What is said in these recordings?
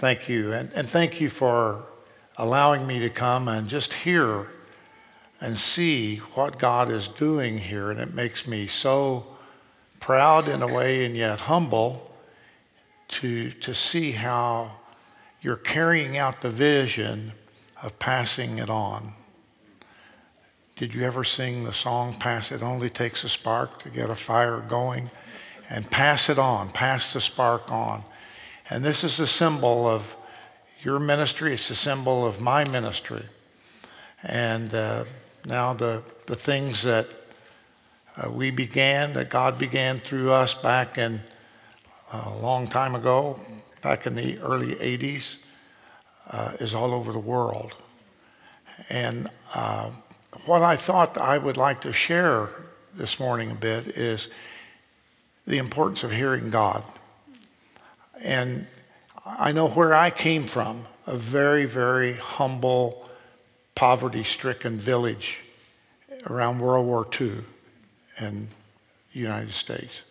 Thank you. And, and thank you for allowing me to come and just hear and see what God is doing here. And it makes me so proud in a way and yet humble to, to see how you're carrying out the vision of passing it on. Did you ever sing the song, Pass It Only Takes a Spark to Get a Fire Going? And pass it on, pass the spark on. And this is a symbol of your ministry, it's a symbol of my ministry. And uh, now the, the things that uh, we began, that God began through us back in uh, a long time ago, back in the early 80s, uh, is all over the world. And uh, what I thought I would like to share this morning a bit is the importance of hearing God. And I know where I came from, a very, very humble, poverty stricken village around World War II in the United States.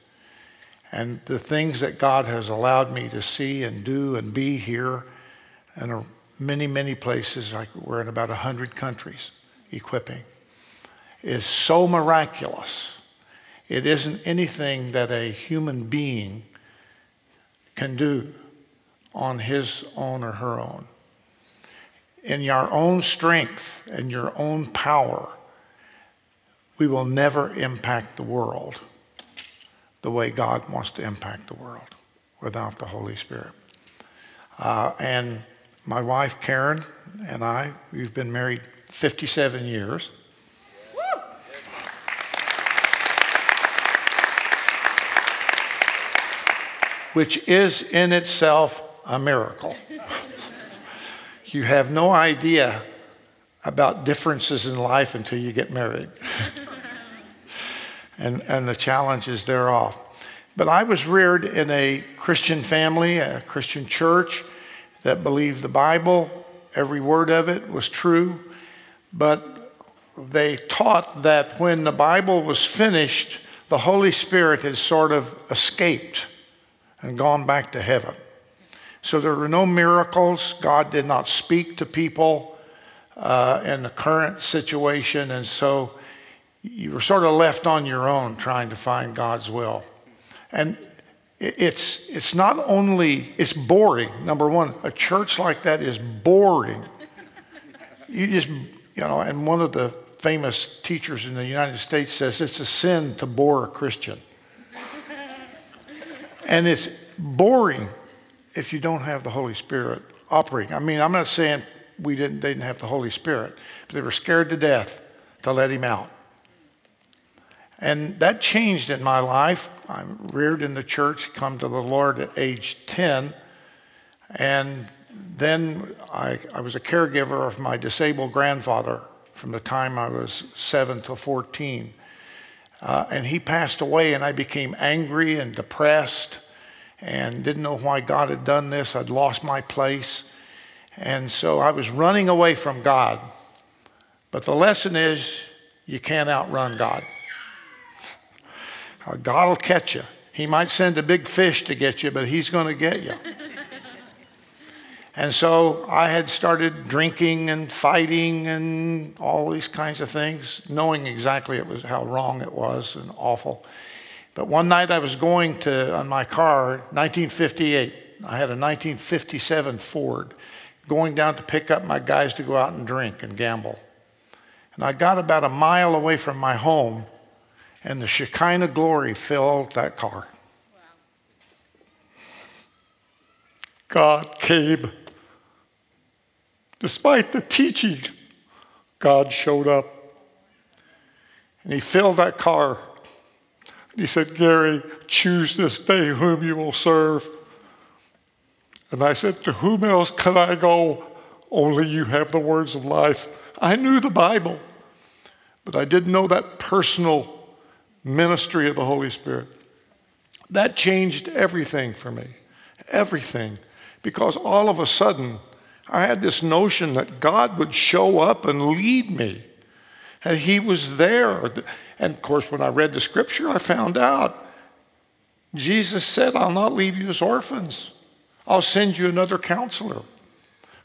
And the things that God has allowed me to see and do and be here and many, many places, like we're in about 100 countries equipping, is so miraculous. It isn't anything that a human being can do on his own or her own. In your own strength and your own power, we will never impact the world the way God wants to impact the world without the Holy Spirit. Uh, and my wife, Karen, and I, we've been married 57 years. Which is in itself a miracle. you have no idea about differences in life until you get married and, and the challenges thereof. But I was reared in a Christian family, a Christian church that believed the Bible, every word of it was true. But they taught that when the Bible was finished, the Holy Spirit had sort of escaped and gone back to heaven. So there were no miracles. God did not speak to people uh, in the current situation. And so you were sort of left on your own trying to find God's will. And it's, it's not only, it's boring. Number one, a church like that is boring. You just, you know, and one of the famous teachers in the United States says it's a sin to bore a Christian. And it's boring if you don't have the Holy Spirit operating. I mean, I'm not saying we didn't, they didn't have the Holy Spirit, but they were scared to death to let him out. And that changed in my life. I'm reared in the church, come to the Lord at age 10. And then I, I was a caregiver of my disabled grandfather from the time I was 7 to 14. Uh, and he passed away, and I became angry and depressed and didn't know why God had done this. I'd lost my place. And so I was running away from God. But the lesson is you can't outrun God. God will catch you. He might send a big fish to get you, but He's going to get you. And so I had started drinking and fighting and all these kinds of things, knowing exactly it was how wrong it was and awful. But one night I was going to, on my car, 1958, I had a 1957 Ford, going down to pick up my guys to go out and drink and gamble. And I got about a mile away from my home and the Shekinah glory filled that car. God came. Despite the teaching, God showed up. And he filled that car. And he said, Gary, choose this day whom you will serve. And I said, To whom else can I go? Only you have the words of life. I knew the Bible, but I didn't know that personal ministry of the Holy Spirit. That changed everything for me. Everything. Because all of a sudden, I had this notion that God would show up and lead me. And He was there. And of course, when I read the scripture, I found out Jesus said, I'll not leave you as orphans, I'll send you another counselor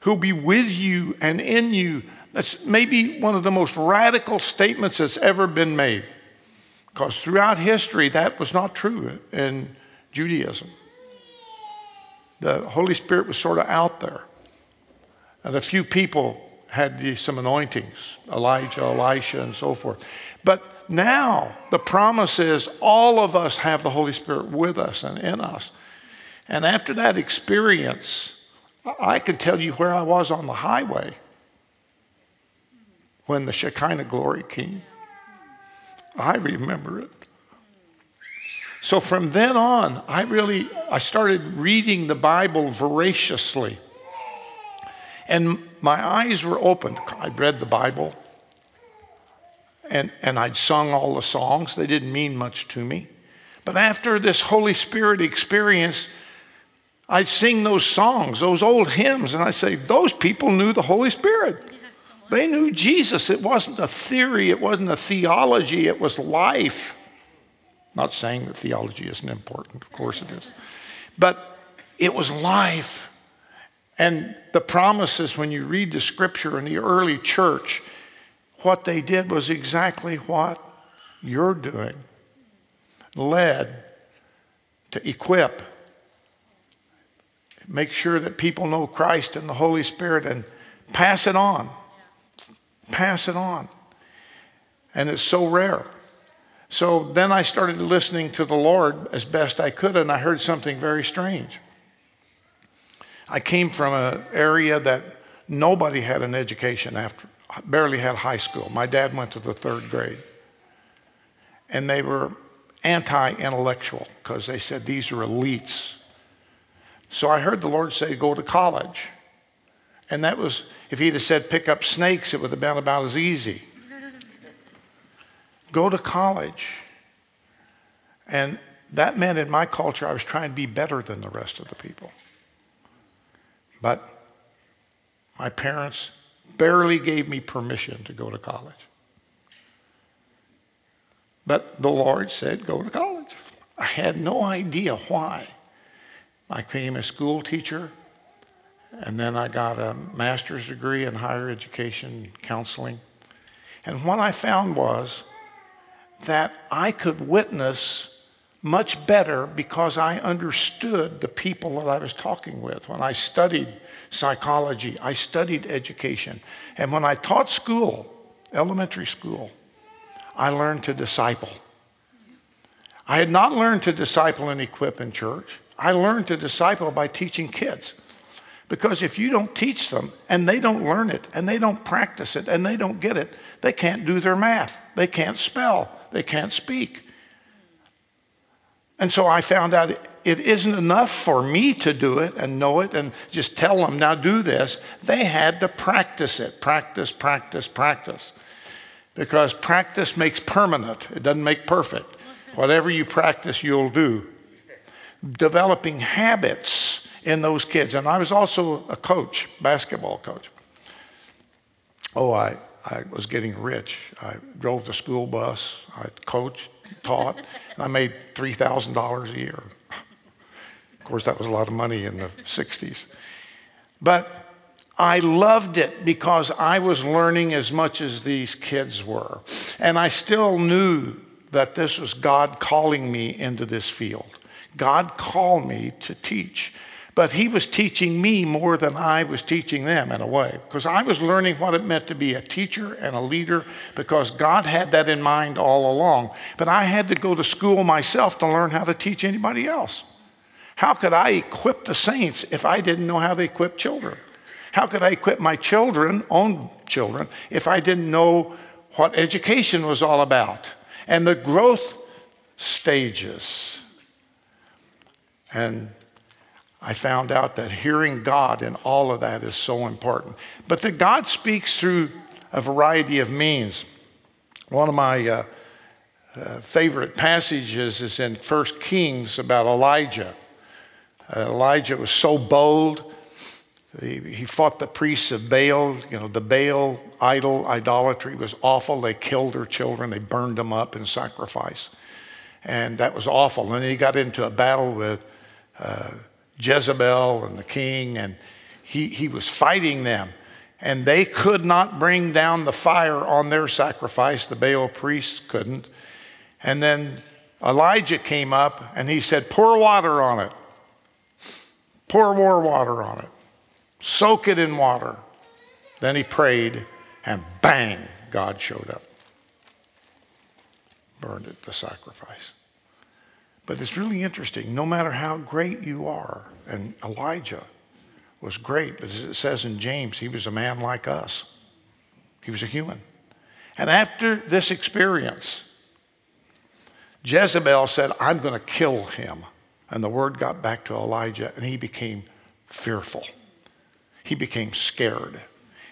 who'll be with you and in you. That's maybe one of the most radical statements that's ever been made. Because throughout history, that was not true in Judaism. The Holy Spirit was sort of out there. And a few people had the, some anointings Elijah, Elisha, and so forth. But now the promise is all of us have the Holy Spirit with us and in us. And after that experience, I can tell you where I was on the highway when the Shekinah glory came. I remember it. So from then on, I really I started reading the Bible voraciously. And my eyes were opened. I'd read the Bible and, and I'd sung all the songs. They didn't mean much to me. But after this Holy Spirit experience, I'd sing those songs, those old hymns, and I'd say, Those people knew the Holy Spirit. They knew Jesus. It wasn't a theory, it wasn't a theology, it was life. Not saying that theology isn't important, of course it is. But it was life. And the promises, when you read the scripture in the early church, what they did was exactly what you're doing led to equip make sure that people know Christ and the Holy Spirit and pass it on. Pass it on. And it's so rare. So then I started listening to the Lord as best I could, and I heard something very strange. I came from an area that nobody had an education after, barely had high school. My dad went to the third grade. And they were anti intellectual because they said these are elites. So I heard the Lord say, Go to college. And that was, if he'd have said pick up snakes, it would have been about as easy. Go to college. And that meant in my culture, I was trying to be better than the rest of the people. But my parents barely gave me permission to go to college. But the Lord said, Go to college. I had no idea why. I became a school teacher, and then I got a master's degree in higher education counseling. And what I found was that I could witness much better because I understood the people that I was talking with. When I studied psychology, I studied education. And when I taught school, elementary school, I learned to disciple. I had not learned to disciple and equip in church. I learned to disciple by teaching kids. Because if you don't teach them and they don't learn it and they don't practice it and they don't get it, they can't do their math. They can't spell. They can't speak. And so I found out it isn't enough for me to do it and know it and just tell them, now do this. They had to practice it practice, practice, practice. Because practice makes permanent, it doesn't make perfect. Whatever you practice, you'll do developing habits in those kids. And I was also a coach, basketball coach. Oh, I, I was getting rich. I drove the school bus, I coached, taught, and I made $3,000 a year. Of course, that was a lot of money in the 60s. But I loved it because I was learning as much as these kids were. And I still knew that this was God calling me into this field. God called me to teach. But he was teaching me more than I was teaching them in a way, because I was learning what it meant to be a teacher and a leader, because God had that in mind all along. But I had to go to school myself to learn how to teach anybody else. How could I equip the saints if I didn't know how to equip children? How could I equip my children, own children, if I didn't know what education was all about and the growth stages? And I found out that hearing God in all of that is so important. But that God speaks through a variety of means. One of my uh, uh, favorite passages is in 1 Kings about Elijah. Uh, Elijah was so bold. He, he fought the priests of Baal. You know, the Baal idol idolatry was awful. They killed their children, they burned them up in sacrifice. And that was awful. And he got into a battle with uh, Jezebel and the king, and he, he was fighting them. And they could not bring down the fire on their sacrifice. The Baal priests couldn't. And then Elijah came up and he said, Pour water on it. Pour more water on it. Soak it in water. Then he prayed, and bang, God showed up. Burned it, the sacrifice. But it's really interesting. No matter how great you are, and Elijah was great, but as it says in James, he was a man like us. He was a human. And after this experience, Jezebel said, I'm going to kill him. And the word got back to Elijah, and he became fearful. He became scared.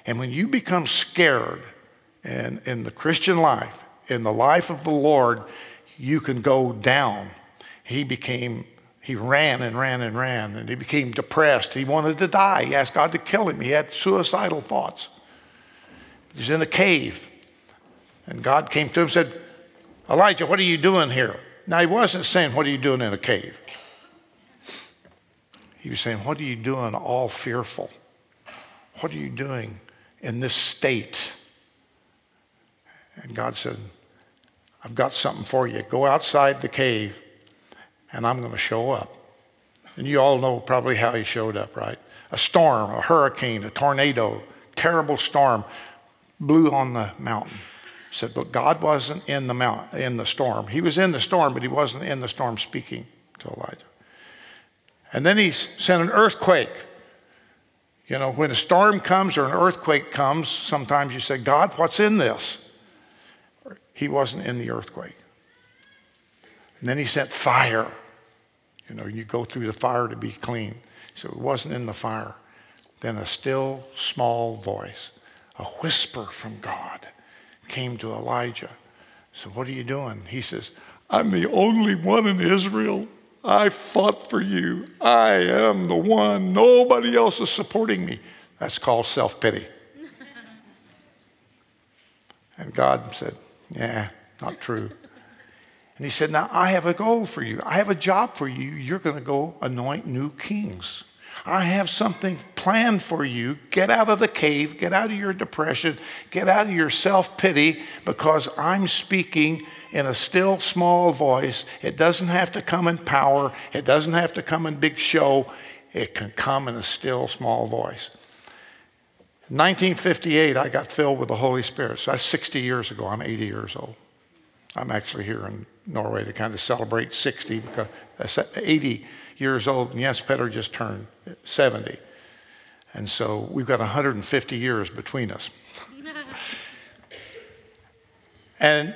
And when you become scared in, in the Christian life, in the life of the Lord, you can go down. He became, he ran and ran and ran, and he became depressed. He wanted to die. He asked God to kill him. He had suicidal thoughts. He's in a cave. And God came to him and said, Elijah, what are you doing here? Now, he wasn't saying, What are you doing in a cave? He was saying, What are you doing all fearful? What are you doing in this state? And God said, I've got something for you. Go outside the cave, and I'm going to show up. And you all know probably how he showed up, right? A storm, a hurricane, a tornado, terrible storm blew on the mountain said, but God wasn't in the mount, in the storm. He was in the storm, but he wasn't in the storm speaking to Elijah. And then he sent an earthquake. You know, when a storm comes or an earthquake comes, sometimes you say, God, what's in this? He wasn't in the earthquake. And then he sent fire. You know, you go through the fire to be clean. So it wasn't in the fire. Then a still small voice, a whisper from God came to Elijah. So, what are you doing? He says, I'm the only one in Israel. I fought for you. I am the one. Nobody else is supporting me. That's called self pity. and God said, Yeah, not true. And he said, Now I have a goal for you. I have a job for you. You're going to go anoint new kings. I have something planned for you. Get out of the cave, get out of your depression, get out of your self pity because I'm speaking in a still small voice. It doesn't have to come in power, it doesn't have to come in big show. It can come in a still small voice. 1958, I got filled with the Holy Spirit. So that's 60 years ago. I'm 80 years old. I'm actually here in Norway to kind of celebrate 60 because uh, 80 years old, and yes, Peter just turned 70. And so we've got 150 years between us. and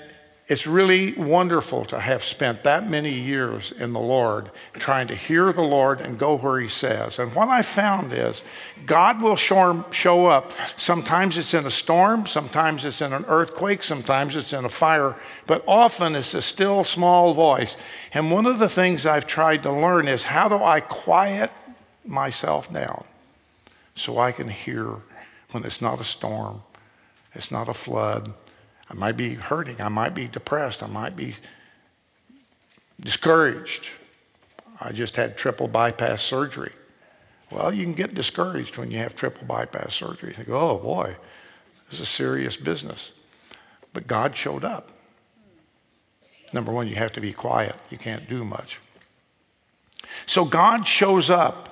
it's really wonderful to have spent that many years in the Lord trying to hear the Lord and go where He says. And what I found is God will show, up. Sometimes it's in a storm, sometimes it's in an earthquake, sometimes it's in a fire, but often it's a still small voice. And one of the things I've tried to learn is how do I quiet myself down so I can hear when it's not a storm, it's not a flood I might be hurting. I might be depressed. I might be discouraged. I just had triple bypass surgery. Well, you can get discouraged when you have triple bypass surgery. You think, oh boy, this is serious business. But God showed up. Number one, you have to be quiet, you can't do much. So God shows up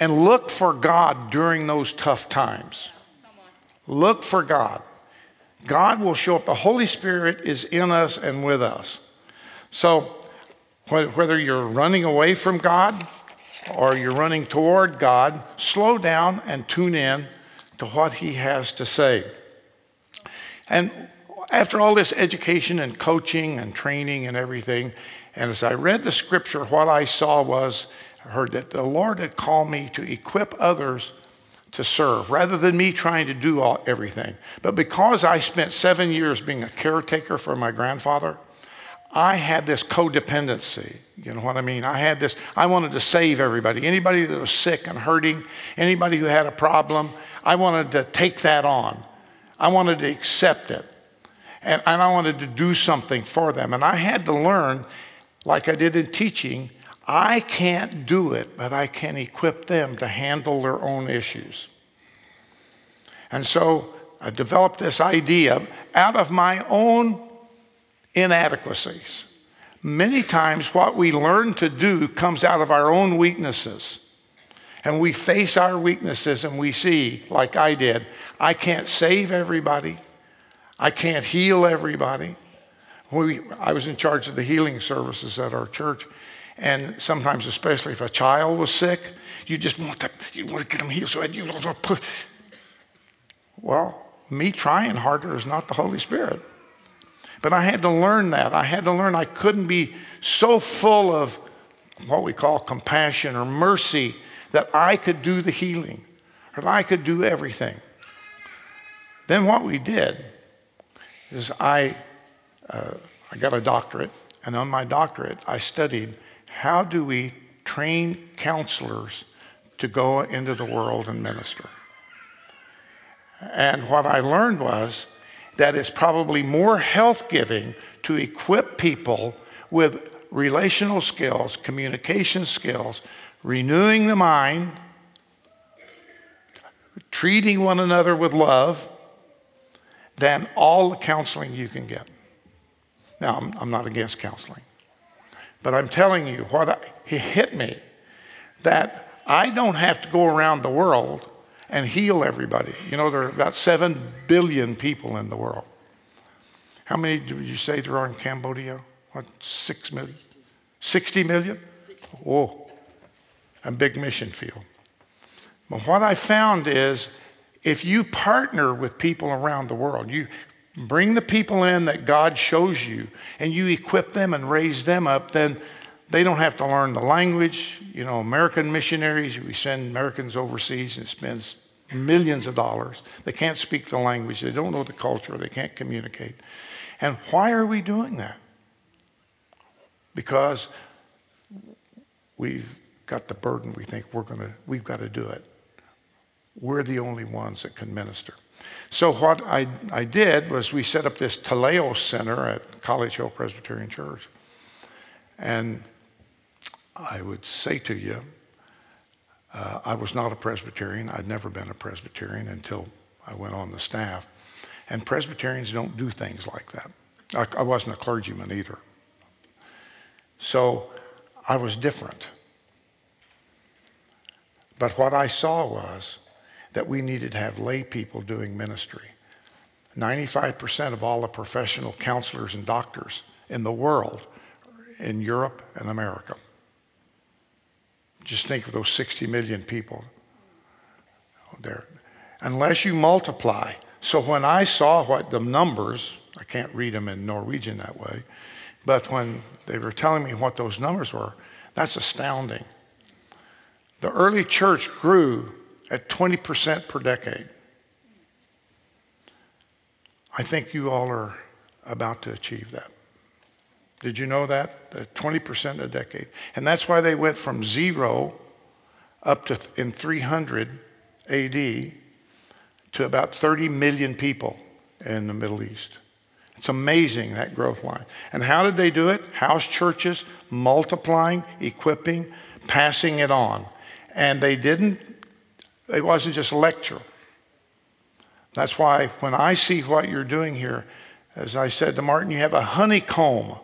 and look for God during those tough times. Look for God. God will show up. The Holy Spirit is in us and with us. So, whether you're running away from God or you're running toward God, slow down and tune in to what He has to say. And after all this education and coaching and training and everything, and as I read the scripture, what I saw was, I heard that the Lord had called me to equip others to serve rather than me trying to do all, everything. But because I spent seven years being a caretaker for my grandfather, I had this codependency. You know what I mean? I had this, I wanted to save everybody. Anybody that was sick and hurting, anybody who had a problem, I wanted to take that on. I wanted to accept it. And, and I wanted to do something for them. And I had to learn, like I did in teaching, I can't do it, but I can equip them to handle their own issues. And so I developed this idea out of my own inadequacies. Many times, what we learn to do comes out of our own weaknesses. And we face our weaknesses and we see, like I did, I can't save everybody, I can't heal everybody. We, I was in charge of the healing services at our church, and sometimes, especially if a child was sick, you just want to, you want to get them healed. So you want to push. Well, me trying harder is not the Holy Spirit. But I had to learn that. I had to learn I couldn't be so full of what we call compassion or mercy that I could do the healing or I could do everything. Then what we did is I, uh, I got a doctorate, and on my doctorate, I studied how do we train counselors to go into the world and minister. And what I learned was that it's probably more health giving to equip people with relational skills, communication skills, renewing the mind, treating one another with love, than all the counseling you can get. Now, I'm, I'm not against counseling, but I'm telling you what I, he hit me that I don't have to go around the world and heal everybody. You know, there are about 7 billion people in the world. How many did you say there are in Cambodia? What, 6 million? 60 million? Oh, a big mission field. But what I found is if you partner with people around the world, you bring the people in that God shows you and you equip them and raise them up, then they don't have to learn the language. You know, American missionaries, we send Americans overseas and spends millions of dollars. They can't speak the language, they don't know the culture, they can't communicate. And why are we doing that? Because we've got the burden, we think we're going to, we've got to do it. We're the only ones that can minister. So, what I, I did was we set up this Teleios Center at College Hill Presbyterian Church. And I would say to you, uh, I was not a Presbyterian. I'd never been a Presbyterian until I went on the staff. And Presbyterians don't do things like that. I, I wasn't a clergyman either. So I was different. But what I saw was that we needed to have lay people doing ministry. 95% of all the professional counselors and doctors in the world in Europe and America. Just think of those 60 million people there. Unless you multiply. So when I saw what the numbers, I can't read them in Norwegian that way, but when they were telling me what those numbers were, that's astounding. The early church grew at 20% per decade. I think you all are about to achieve that. Did you know that? Uh, 20% a decade. And that's why they went from zero up to in 300 AD to about 30 million people in the Middle East. It's amazing that growth line. And how did they do it? House churches, multiplying, equipping, passing it on. And they didn't, it wasn't just a lecture. That's why when I see what you're doing here, as I said to Martin, you have a honeycomb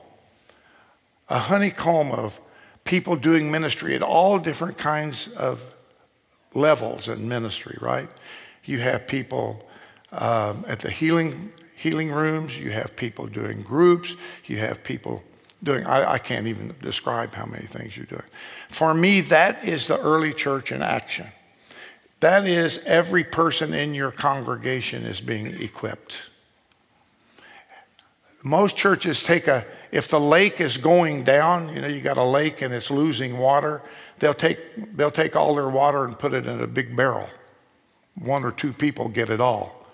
a honeycomb of people doing ministry at all different kinds of levels in ministry, right? You have people um, at the healing healing rooms. You have people doing groups. You have people doing. I, I can't even describe how many things you're doing. For me, that is the early church in action. That is every person in your congregation is being equipped. Most churches take a if the lake is going down, you know, you got a lake and it's losing water, they'll take, they'll take all their water and put it in a big barrel. One or two people get it all.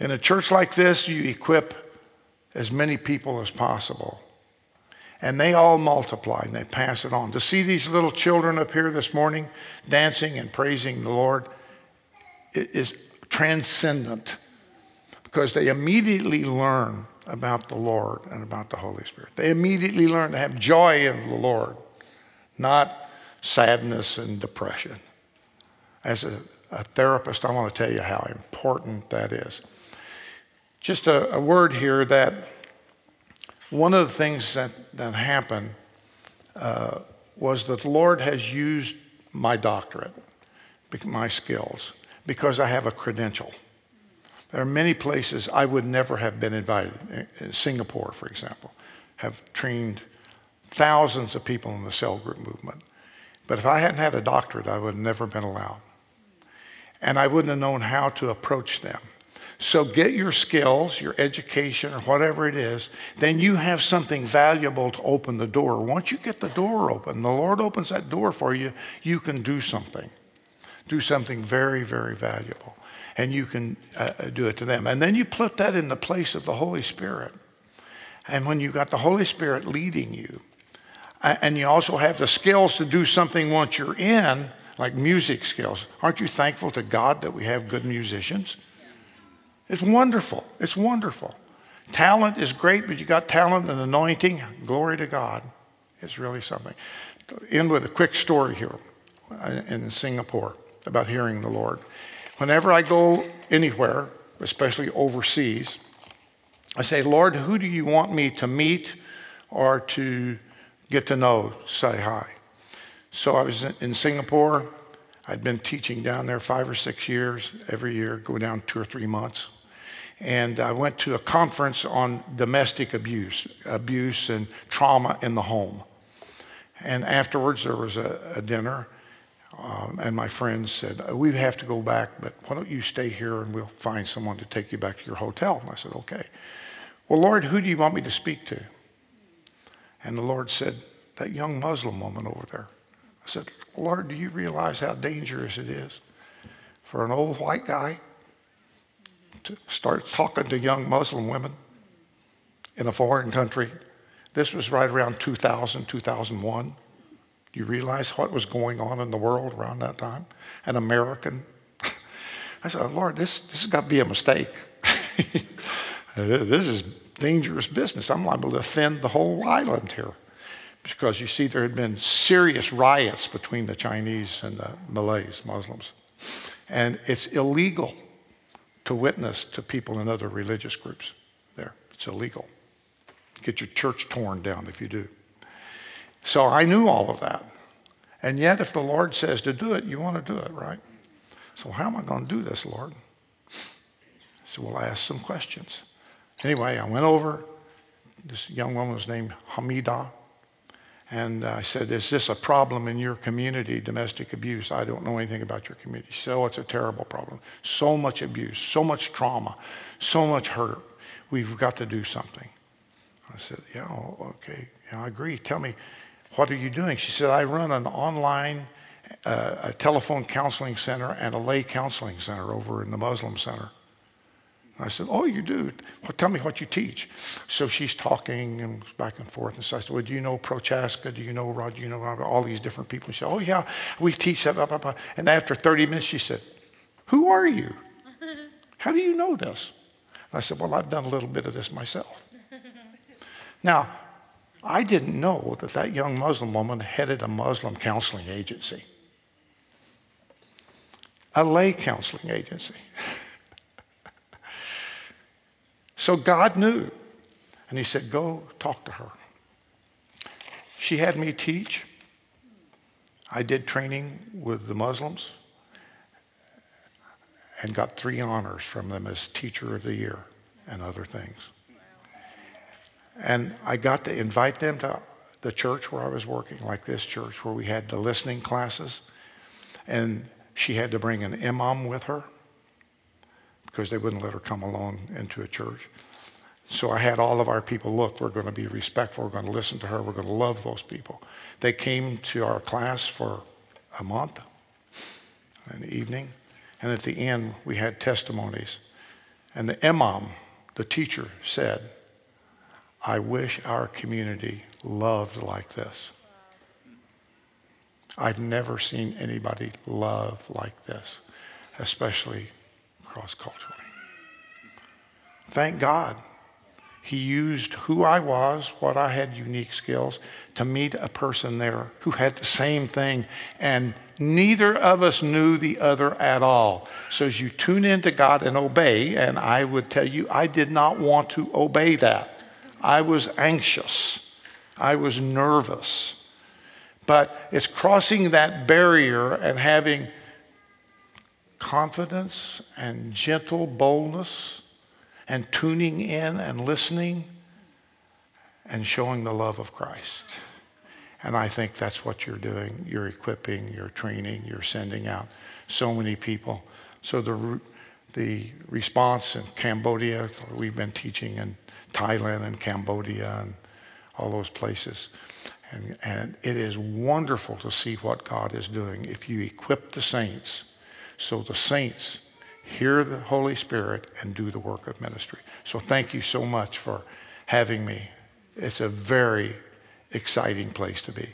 In a church like this, you equip as many people as possible. And they all multiply and they pass it on. To see these little children up here this morning dancing and praising the Lord is transcendent because they immediately learn about the Lord and about the Holy Spirit. They immediately learn to have joy in the Lord, not sadness and depression. As a, a therapist, I want to tell you how important that is. Just a, a word here that one of the things that, that happened uh, was that the Lord has used my doctorate, my skills, because I have a credential. There are many places I would never have been invited. In Singapore, for example, have trained thousands of people in the cell group movement. But if I hadn't had a doctorate, I would have never been allowed. And I wouldn't have known how to approach them. So get your skills, your education, or whatever it is, then you have something valuable to open the door. Once you get the door open, the Lord opens that door for you, you can do something. Do something very, very valuable. And you can uh, uh do it to them. And then you put that in the place of the Holy Spirit. And when you've got the Holy Spirit leading you, and you also have the skills to do something once you're in, like music skills, aren't you thankful to God that we have good musicians? It's wonderful. It's wonderful. Talent is great, but you got talent and anointing. Glory to God. It's really something. End with a quick story here uh, in Singapore about hearing the Lord. Whenever I go anywhere, especially overseas, I say, Lord, who do you want me to meet or to get to know, say hi? So I was in Singapore. I'd been teaching down there five or six years, every year, go down two or three months and I went to a conference on domestic abuse, abuse and trauma in the home. And afterwards, there was a, a dinner, um, and my friends said, uh, We have to go back, but why don't you stay here and we'll find someone to take you back to your hotel? And I said, Okay. Well, Lord, who do you want me to speak to? And the Lord said, That young Muslim woman over there. I said, Lord, do you realize how dangerous it is for an old white guy to start talking to young Muslim women in a foreign country. This was right around 2000, 2001. Do you realize what was going on in the world around that time? An American. I said, Lord, this, this has got to be a mistake. this is dangerous business. I'm liable to offend the whole island here. Because you see, there had been serious riots between the Chinese and the Malays, Muslims. And it's illegal to witness to people in other religious groups there. It's illegal. Get your church torn down if you do. So I knew all of that. And yet, if the Lord says to do it, you want to do it, right? So, how am I going to do this, Lord? So, we'll ask some questions. Anyway, I went over. This young woman was named Hamida. And I said, Is this a problem in your community, domestic abuse? I don't know anything about your community. Oh, it's a terrible problem. So much abuse, so much trauma, so much hurt. We've got to do something. I said, Yeah, okay. Yeah, I agree. Tell me, what are you doing? She said, I run an online uh, a telephone counseling center and a lay counseling center over in the Muslim Center. I said, Oh, you do? Well, tell me what you teach. So she's talking and back and forth. And so I said, Well, do you know Prochaska? Do you know Rod? Do you know all these different people? She said, Oh, yeah, we teach that. Blah, blah, blah. And after 30 minutes, she said, Who are you? How do you know this? I said, Well, I've done a little bit of this myself. now, I didn't know that that young Muslim woman headed a Muslim counseling agency, a lay counseling agency. So God knew. And He said, Go talk to her. She had me teach. I did training with the Muslims and got three honors from them as Teacher of the Year and other things. And I got to invite them to the church where I was working, like this church, where we had the listening classes. And she had to bring an imam with her because they wouldn't let her come alone into a church. So I had all of our people look, we're going to be respectful, we're going to listen to her, we're going to love those people. They came to our class for a month, an evening, and at the end we had testimonies. And the imam, the teacher, said, I wish our community loved like this. I've never seen anybody love like this, especially cross culturally. Thank God. He used who I was, what I had unique skills, to meet a person there who had the same thing. And neither of us knew the other at all. So as you tune into God and obey, and I would tell you, I did not want to obey that. I was anxious, I was nervous. But it's crossing that barrier and having confidence and gentle boldness and tuning in and listening and showing the love of Christ. And I think that's what you're doing. You're equipping, you're training, you're sending out so many people. So the, the response in Cambodia, we've been teaching in Thailand and Cambodia and all those places. And, and it is wonderful to see what God is doing if you equip the saints so the saints hear the Holy Spirit and do the work of ministry. So thank you so much for having me. It's a very exciting place to be.